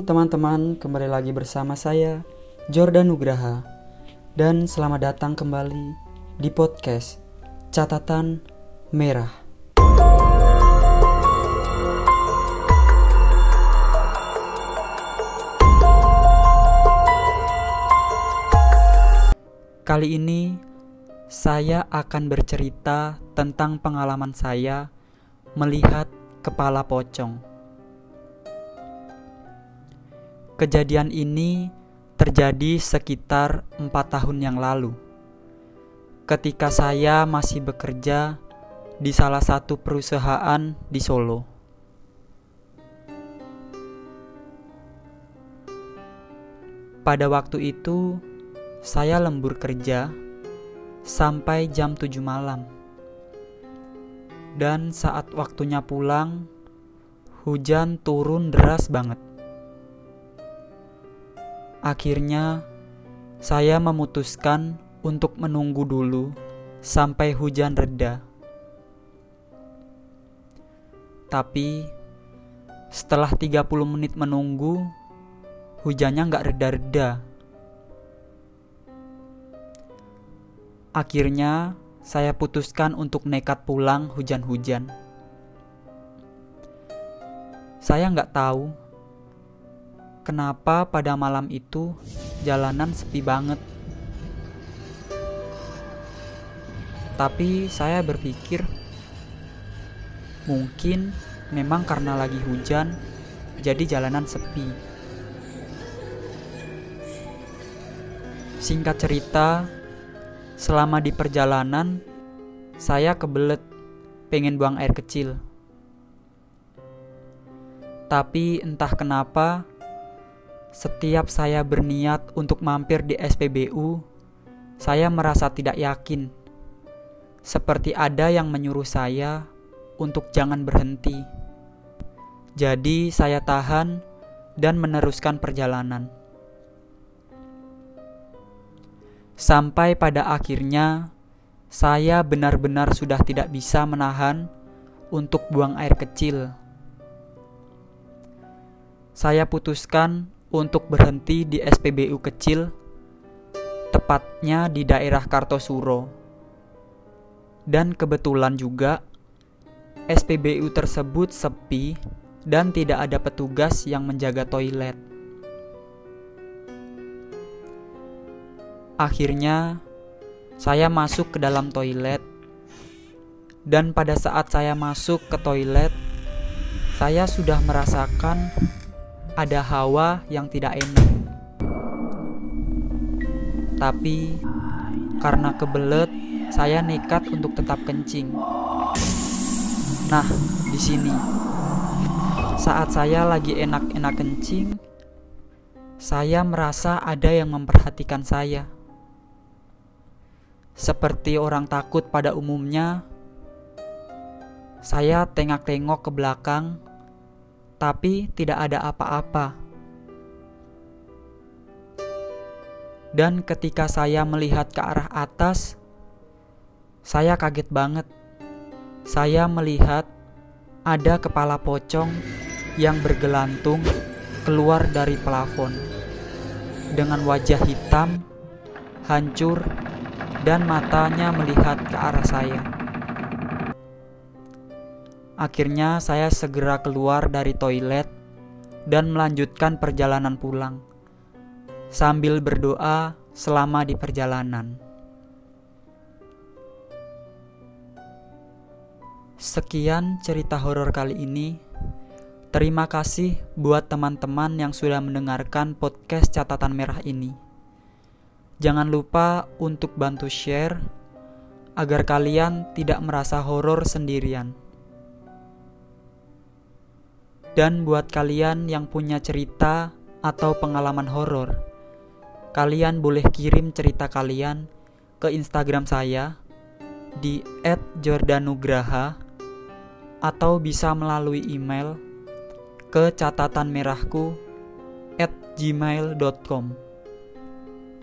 teman-teman, kembali lagi bersama saya Jordan Nugraha dan selamat datang kembali di podcast Catatan Merah. Kali ini saya akan bercerita tentang pengalaman saya melihat kepala pocong. Kejadian ini terjadi sekitar empat tahun yang lalu, ketika saya masih bekerja di salah satu perusahaan di Solo. Pada waktu itu, saya lembur kerja sampai jam 7 malam. Dan saat waktunya pulang, hujan turun deras banget. Akhirnya, saya memutuskan untuk menunggu dulu sampai hujan reda. Tapi, setelah 30 menit menunggu, hujannya nggak reda-reda. Akhirnya, saya putuskan untuk nekat pulang hujan-hujan. Saya nggak tahu kenapa pada malam itu jalanan sepi banget. Tapi saya berpikir mungkin memang karena lagi hujan jadi jalanan sepi. Singkat cerita, selama di perjalanan saya kebelet pengen buang air kecil. Tapi entah kenapa setiap saya berniat untuk mampir di SPBU, saya merasa tidak yakin. Seperti ada yang menyuruh saya untuk jangan berhenti. Jadi, saya tahan dan meneruskan perjalanan. Sampai pada akhirnya, saya benar-benar sudah tidak bisa menahan untuk buang air kecil. Saya putuskan untuk berhenti di SPBU kecil, tepatnya di daerah Kartosuro. Dan kebetulan juga SPBU tersebut sepi dan tidak ada petugas yang menjaga toilet. Akhirnya, saya masuk ke dalam toilet, dan pada saat saya masuk ke toilet, saya sudah merasakan ada hawa yang tidak enak. Tapi karena kebelet, saya nekat untuk tetap kencing. Nah, di sini saat saya lagi enak-enak kencing, saya merasa ada yang memperhatikan saya. Seperti orang takut pada umumnya, saya tengok-tengok ke belakang tapi tidak ada apa-apa. Dan ketika saya melihat ke arah atas, saya kaget banget. Saya melihat ada kepala pocong yang bergelantung keluar dari plafon dengan wajah hitam, hancur, dan matanya melihat ke arah saya. Akhirnya saya segera keluar dari toilet dan melanjutkan perjalanan pulang sambil berdoa selama di perjalanan. Sekian cerita horor kali ini. Terima kasih buat teman-teman yang sudah mendengarkan podcast catatan merah ini. Jangan lupa untuk bantu share agar kalian tidak merasa horor sendirian. Dan buat kalian yang punya cerita atau pengalaman horor, kalian boleh kirim cerita kalian ke Instagram saya di @jordanugraha atau bisa melalui email ke catatanmerahku at gmail.com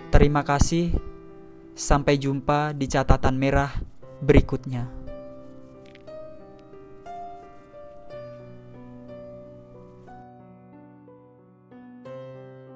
Terima kasih, sampai jumpa di catatan merah berikutnya.